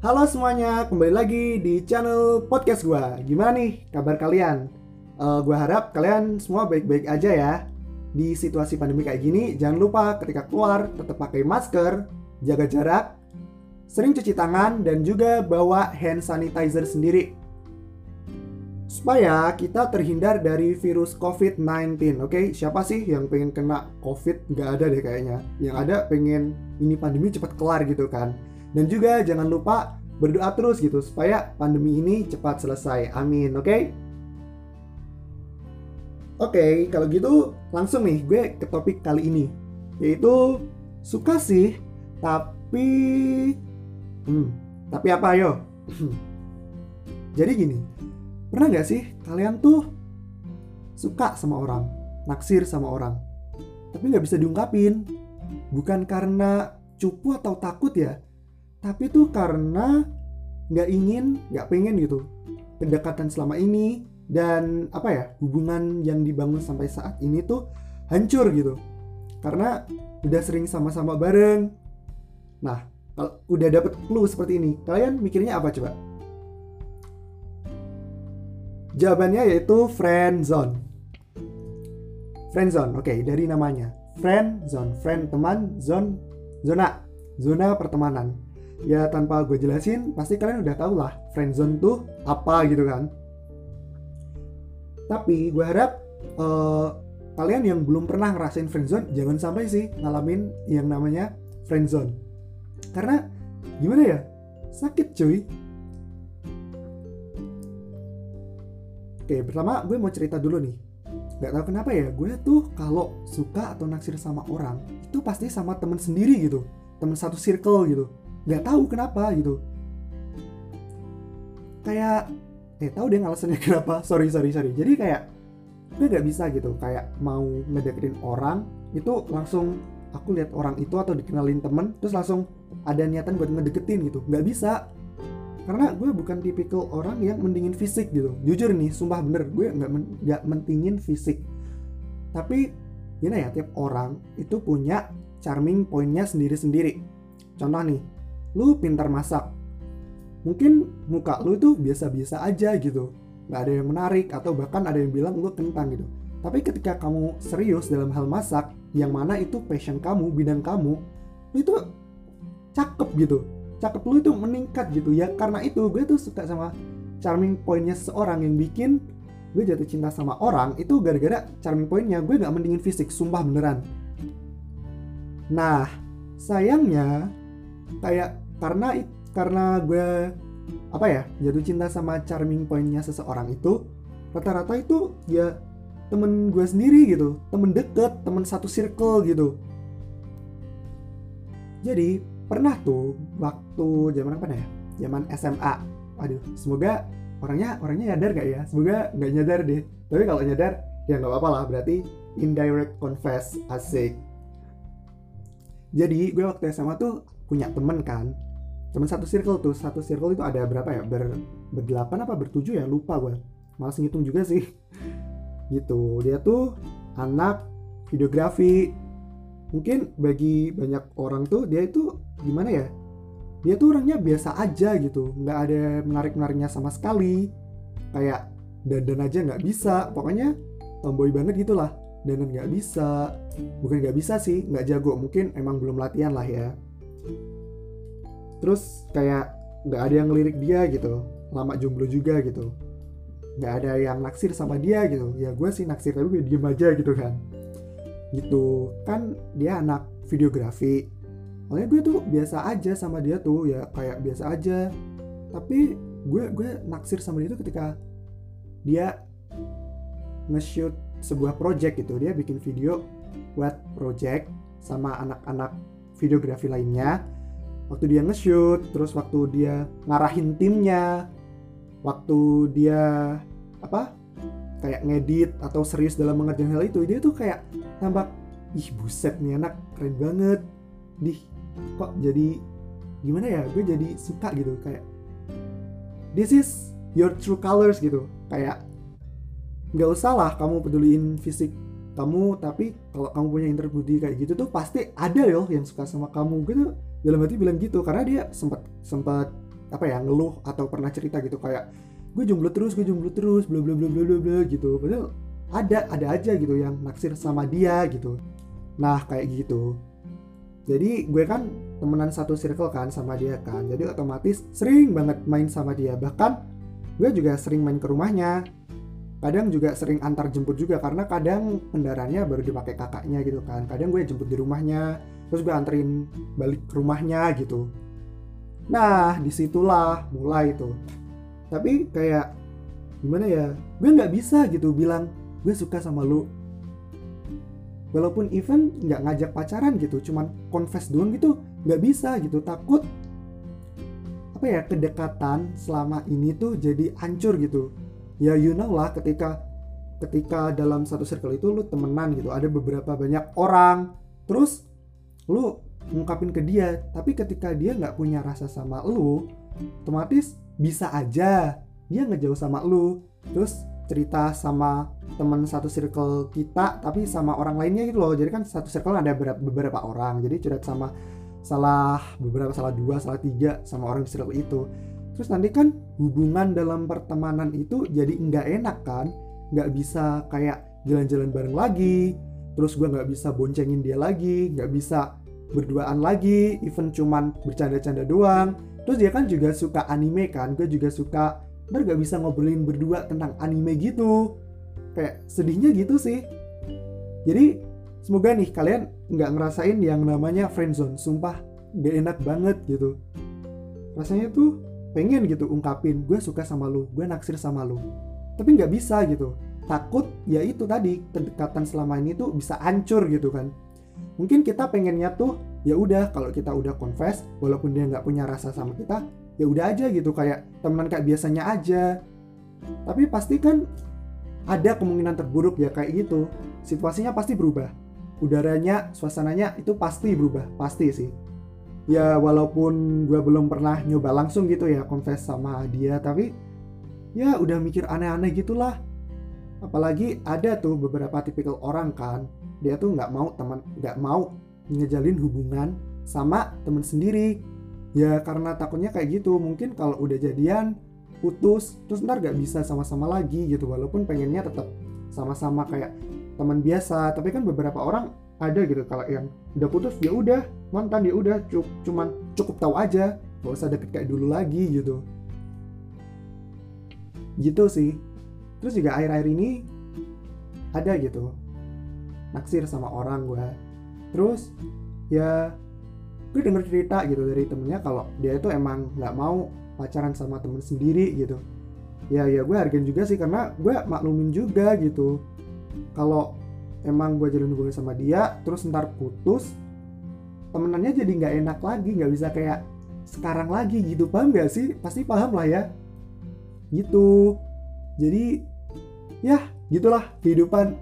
Halo semuanya, kembali lagi di channel podcast gua. Gimana nih kabar kalian? Uh, gua harap kalian semua baik-baik aja ya. Di situasi pandemi kayak gini, jangan lupa ketika keluar tetap pakai masker, jaga jarak, sering cuci tangan dan juga bawa hand sanitizer sendiri supaya kita terhindar dari virus COVID-19. Oke, okay? siapa sih yang pengen kena COVID? Nggak ada deh kayaknya. Yang ada pengen ini pandemi cepat kelar gitu kan. Dan juga jangan lupa berdoa terus gitu supaya pandemi ini cepat selesai. Amin. Oke? Okay? Oke, okay, kalau gitu langsung nih gue ke topik kali ini yaitu suka sih tapi hmm, tapi apa yo? Jadi gini, Pernah gak sih kalian tuh suka sama orang, naksir sama orang, tapi gak bisa diungkapin? Bukan karena cupu atau takut ya, tapi tuh karena gak ingin, gak pengen gitu kedekatan selama ini dan apa ya hubungan yang dibangun sampai saat ini tuh hancur gitu karena udah sering sama-sama bareng. Nah, kalau udah dapet clue seperti ini, kalian mikirnya apa coba? Jawabannya yaitu friend zone. Friend zone, oke, okay, dari namanya. Friend zone, friend teman, zone zona, zona pertemanan. Ya tanpa gue jelasin, pasti kalian udah tau lah friend zone tuh apa gitu kan. Tapi gue harap uh, kalian yang belum pernah ngerasain friend zone jangan sampai sih ngalamin yang namanya friend zone. Karena gimana ya? Sakit cuy Oke, pertama gue mau cerita dulu nih. Gak tau kenapa ya, gue tuh kalau suka atau naksir sama orang, itu pasti sama temen sendiri gitu. Temen satu circle gitu. Gak tahu kenapa gitu. Kayak, eh tahu deh alasannya kenapa. Sorry, sorry, sorry. Jadi kayak, gue gak bisa gitu. Kayak mau ngedeketin orang, itu langsung aku lihat orang itu atau dikenalin temen, terus langsung ada niatan buat ngedeketin gitu. Gak bisa karena gue bukan tipikal orang yang mendingin fisik gitu jujur nih sumpah bener gue nggak men, gak mentingin fisik tapi gimana ya tiap orang itu punya charming pointnya sendiri-sendiri contoh nih lu pintar masak. Mungkin muka lu itu biasa-biasa aja gitu. Nggak ada yang menarik atau bahkan ada yang bilang lu kentang gitu. Tapi ketika kamu serius dalam hal masak yang mana itu passion kamu bidang kamu lu itu cakep gitu. Cakep lu itu meningkat gitu. Ya karena itu gue tuh suka sama charming pointnya seseorang yang bikin gue jatuh cinta sama orang itu gara-gara charming pointnya gue gak mendingin fisik sumpah beneran. Nah sayangnya kayak karena karena gue apa ya jatuh cinta sama charming pointnya seseorang itu rata-rata itu ya temen gue sendiri gitu. Temen deket temen satu circle gitu. Jadi pernah tuh waktu zaman apa ya? Zaman SMA aduh semoga orangnya orangnya nyadar gak ya? Semoga nggak nyadar deh. Tapi kalau nyadar ya nggak apa-apa lah. Berarti indirect confess asik. Jadi gue waktu SMA tuh punya temen kan temen satu circle tuh satu circle itu ada berapa ya? Ber berdelapan apa bertujuh ya? Lupa gue malas ngitung juga sih. Gitu. Dia tuh anak videografi. Mungkin bagi banyak orang tuh dia itu gimana ya? Dia tuh orangnya biasa aja gitu. Nggak ada menarik menariknya sama sekali. Kayak dandan aja nggak bisa. Pokoknya tomboy banget gitulah dandan nggak bisa. Bukan nggak bisa sih nggak jago. Mungkin emang belum latihan lah ya terus kayak nggak ada yang ngelirik dia gitu. Lama jomblo juga gitu. Nggak ada yang naksir sama dia gitu. Ya gue sih naksir tapi gue diem aja gitu kan. Gitu. Kan dia anak videografi. Makanya gue tuh biasa aja sama dia tuh ya kayak biasa aja. Tapi gue gue naksir sama dia tuh ketika dia nge-shoot sebuah project gitu. Dia bikin video buat project sama anak-anak videografi lainnya waktu dia nge-shoot terus waktu dia ngarahin timnya waktu dia apa kayak ngedit atau serius dalam mengerjakan hal itu dia tuh kayak tampak ih buset nih anak keren banget. Dih kok jadi gimana ya gue jadi suka gitu. Kayak this is your true colors gitu. Kayak nggak usah lah kamu peduliin fisik kamu tapi kalau kamu punya inter body kayak gitu tuh pasti ada loh yang suka sama kamu gitu. Dalam hati bilang gitu karena dia sempat sempat apa ya ngeluh atau pernah cerita gitu kayak gue jomblo terus gue jomblo terus bla bla bla bla bla bla gitu. Padahal ada ada aja gitu yang naksir sama dia gitu. Nah kayak gitu. Jadi gue kan temenan satu circle kan sama dia kan. Jadi otomatis sering banget main sama dia. Bahkan gue juga sering main ke rumahnya kadang juga sering antar jemput juga karena kadang kendaraannya baru dipakai kakaknya gitu kan. Kadang gue jemput di rumahnya terus gue anterin balik ke rumahnya gitu. Nah di situlah mulai tuh. Tapi kayak gimana ya gue nggak bisa gitu bilang gue suka sama lu. Walaupun even nggak ngajak pacaran gitu cuman confess doang gitu nggak bisa gitu. Takut apa ya kedekatan selama ini tuh jadi hancur gitu ya you know lah ketika ketika dalam satu circle itu lu temenan gitu ada beberapa banyak orang terus lu ngungkapin ke dia tapi ketika dia nggak punya rasa sama lu otomatis bisa aja dia ngejauh sama lu terus cerita sama teman satu circle kita tapi sama orang lainnya gitu loh. Jadi kan satu circle ada beberapa, orang jadi curhat sama salah beberapa salah dua salah tiga sama orang di circle itu terus nanti kan hubungan dalam pertemanan itu jadi nggak enak kan? Nggak bisa kayak jalan-jalan bareng lagi. Terus gue nggak bisa boncengin dia lagi nggak bisa berduaan lagi even cuman bercanda-canda doang. Terus dia kan juga suka anime kan? Gue juga suka ntar gak bisa ngobrolin berdua tentang anime gitu. Kayak sedihnya gitu sih. Jadi semoga nih kalian nggak ngerasain yang namanya friendzone. Sumpah gak enak banget gitu. Rasanya tuh pengen gitu ungkapin gue suka sama lu gue naksir sama lu. Tapi nggak bisa gitu. Takut ya itu tadi kedekatan selama ini tuh bisa hancur gitu kan. Mungkin kita pengennya tuh ya udah kalau kita udah confess walaupun dia nggak punya rasa sama kita ya udah aja gitu kayak temenan kayak biasanya aja. Tapi pasti kan ada kemungkinan terburuk ya kayak gitu. Situasinya pasti berubah. Udaranya suasananya itu pasti berubah pasti sih ya walaupun gue belum pernah nyoba langsung gitu ya confess sama dia tapi ya udah mikir aneh-aneh gitulah. Apalagi ada tuh beberapa tipikal orang kan dia tuh nggak mau teman nggak mau ngejalin hubungan sama temen sendiri. Ya karena takutnya kayak gitu mungkin kalau udah jadian putus terus ntar gak bisa sama-sama lagi gitu walaupun pengennya tetap sama-sama kayak teman biasa. Tapi kan beberapa orang ada gitu kalau yang udah putus ya udah mantan ya udah cukup cuman cukup tahu aja gak usah deket kayak dulu lagi gitu. Gitu sih. Terus juga akhir-akhir ini ada gitu naksir sama orang gue terus ya gue denger cerita gitu dari temennya kalau dia itu emang nggak mau pacaran sama temen sendiri gitu. Ya ya gue hargain juga sih karena gue maklumin juga gitu. Kalau emang gue jalin hubungan sama dia terus ntar putus temenannya jadi nggak enak lagi nggak bisa kayak sekarang lagi gitu. Paham gak sih? Pasti paham lah ya. Gitu. Jadi ya gitulah kehidupan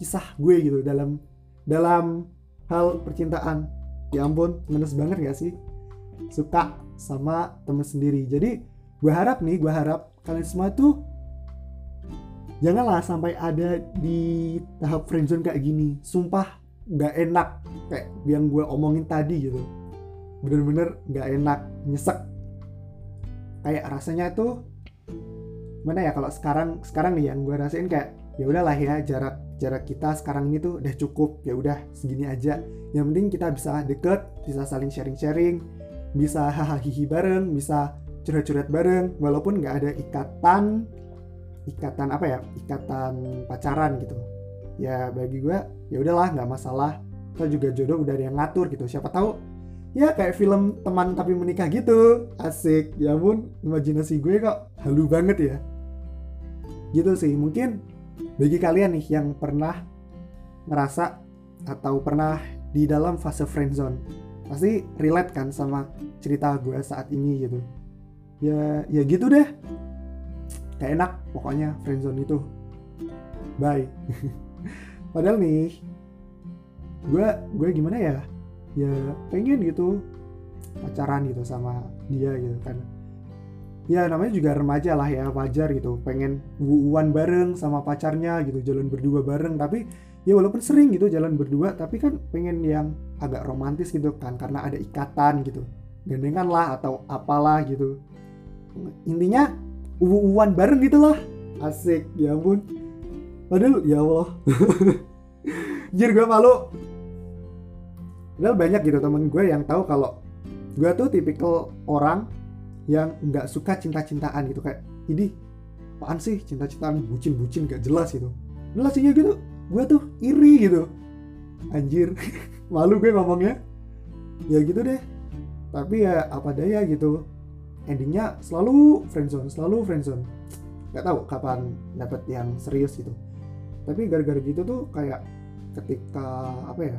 kisah gue gitu dalam dalam hal percintaan. Ya ampun menes banget gak sih? Suka sama temen sendiri. Jadi gue harap nih gue harap kalian semua tuh janganlah sampai ada di tahap friendzone kayak gini. Sumpah gak enak kayak yang gue omongin tadi gitu. Bener-bener gak enak nyesek. Kayak rasanya tuh mana ya kalau sekarang sekarang nih yang gue rasain kayak ya udahlah ya jarak jarak kita sekarang ini tuh udah cukup ya udah segini aja. Yang penting kita bisa deket bisa saling sharing-sharing bisa hahaha bareng bisa curhat-curhat bareng walaupun nggak ada ikatan ikatan apa ya ikatan pacaran gitu. Ya bagi gue ya udahlah nggak masalah. Kita juga jodoh udah ada yang ngatur gitu siapa tahu. Ya kayak film teman tapi menikah gitu. Asik. Ya pun imajinasi gue kok halu banget ya. Gitu sih mungkin bagi kalian nih yang pernah ngerasa atau pernah di dalam fase friendzone pasti relate kan sama cerita gue saat ini gitu. Ya ya gitu deh. Gak enak pokoknya friendzone itu. Bye padahal nih gue gue gimana ya? Ya pengen gitu pacaran gitu sama dia gitu kan. Ya namanya juga remaja lah ya wajar gitu. Pengen wuan bareng sama pacarnya gitu jalan berdua bareng. Tapi ya walaupun sering gitu jalan berdua tapi kan pengen yang agak romantis gitu kan karena ada ikatan gitu. Gandengan lah atau apalah gitu. Intinya uwu-uwan bareng gitu lah. Asik ya ampun padahal ya Allah. Jir gue malu. Padahal banyak gitu temen gue yang tahu kalau gue tuh tipikal orang yang nggak suka cinta-cintaan gitu kayak ini apaan sih cinta-cintaan? Bucin-bucin gak jelas gitu. Jelas gitu gue tuh iri gitu. Anjir malu gue ngomongnya. Ya gitu deh. Tapi ya apa daya gitu. Endingnya selalu friendzone selalu friendzone. Nggak tahu kapan dapet yang serius gitu tapi gara-gara gitu tuh kayak ketika apa ya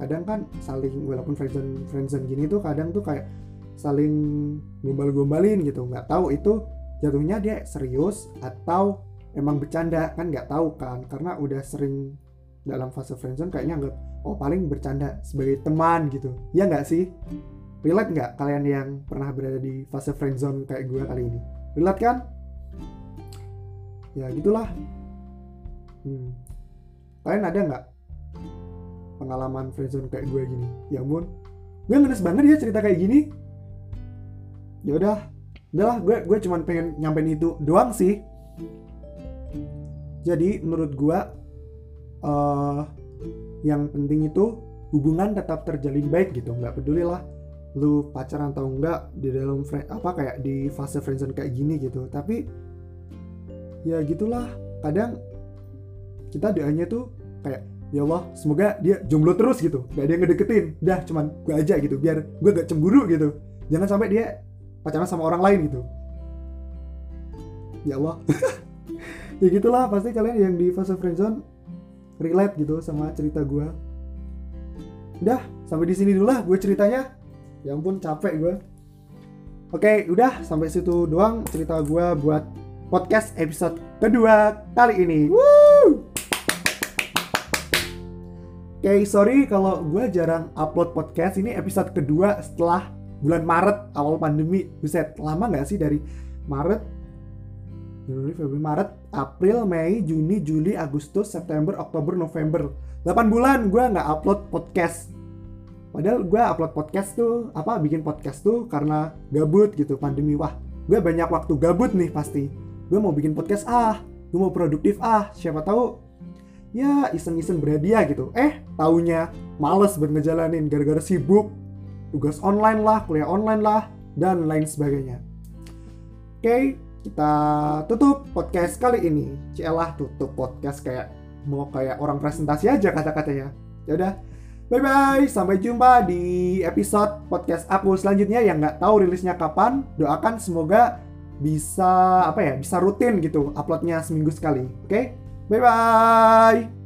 kadang kan saling walaupun friendzone friendzone gini tuh kadang tuh kayak saling gombal-gombalin gitu. Nggak tahu itu jatuhnya dia serius atau emang bercanda kan nggak tahu kan. Karena udah sering dalam fase friendzone kayaknya anggap oh paling bercanda sebagai teman gitu. Ya nggak sih? Relate nggak kalian yang pernah berada di fase friendzone kayak gue kali ini? Relate kan? Ya gitulah hmm. kalian ada nggak pengalaman friendzone kayak gue gini? Ya ampun. Gue ngenes banget ya cerita kayak gini. Ya udah. Udahlah gue gue cuman pengen nyampein itu doang sih. Jadi menurut gue uh, yang penting itu hubungan tetap terjalin baik gitu. Nggak peduli lah lu pacaran atau enggak di dalam friend, apa kayak di fase friendzone kayak gini gitu. Tapi ya gitulah. Kadang kita doanya tuh kayak ya Allah semoga dia jomblo terus gitu. Gak ada yang ngedeketin. Dah cuman gue aja gitu. Biar gue gak cemburu gitu. Jangan sampai dia pacaran sama orang lain gitu. Ya Allah. Ya gitulah pasti kalian yang di fase friendzone relate gitu sama cerita gue udah sampai di sini dulu lah gue ceritanya. Ya ampun capek gue oke udah sampai situ doang cerita gue buat podcast episode kedua kali ini. Woo! Okay, sorry kalau gue jarang upload podcast. Ini episode kedua setelah bulan Maret awal pandemi. Buset, lama nggak sih dari Maret, Januari, Februari, Maret, April, Mei, Juni, Juli, Agustus, September, Oktober, November. 8 bulan gue nggak upload podcast. Padahal gue upload podcast tuh, apa bikin podcast tuh karena gabut gitu pandemi. Wah, gue banyak waktu gabut nih pasti. Gue mau bikin podcast ah, gue mau produktif ah. Siapa tahu ya iseng-iseng berhadiah gitu. Eh, taunya males buat ngejalanin gara-gara sibuk, tugas online lah, kuliah online lah, dan lain sebagainya. Oke, kita tutup podcast kali ini. Cielah tutup podcast kayak mau kayak orang presentasi aja kata-katanya. Ya udah, bye bye. Sampai jumpa di episode podcast aku selanjutnya yang nggak tahu rilisnya kapan. Doakan semoga bisa apa ya bisa rutin gitu uploadnya seminggu sekali. Oke, okay? Bye bye.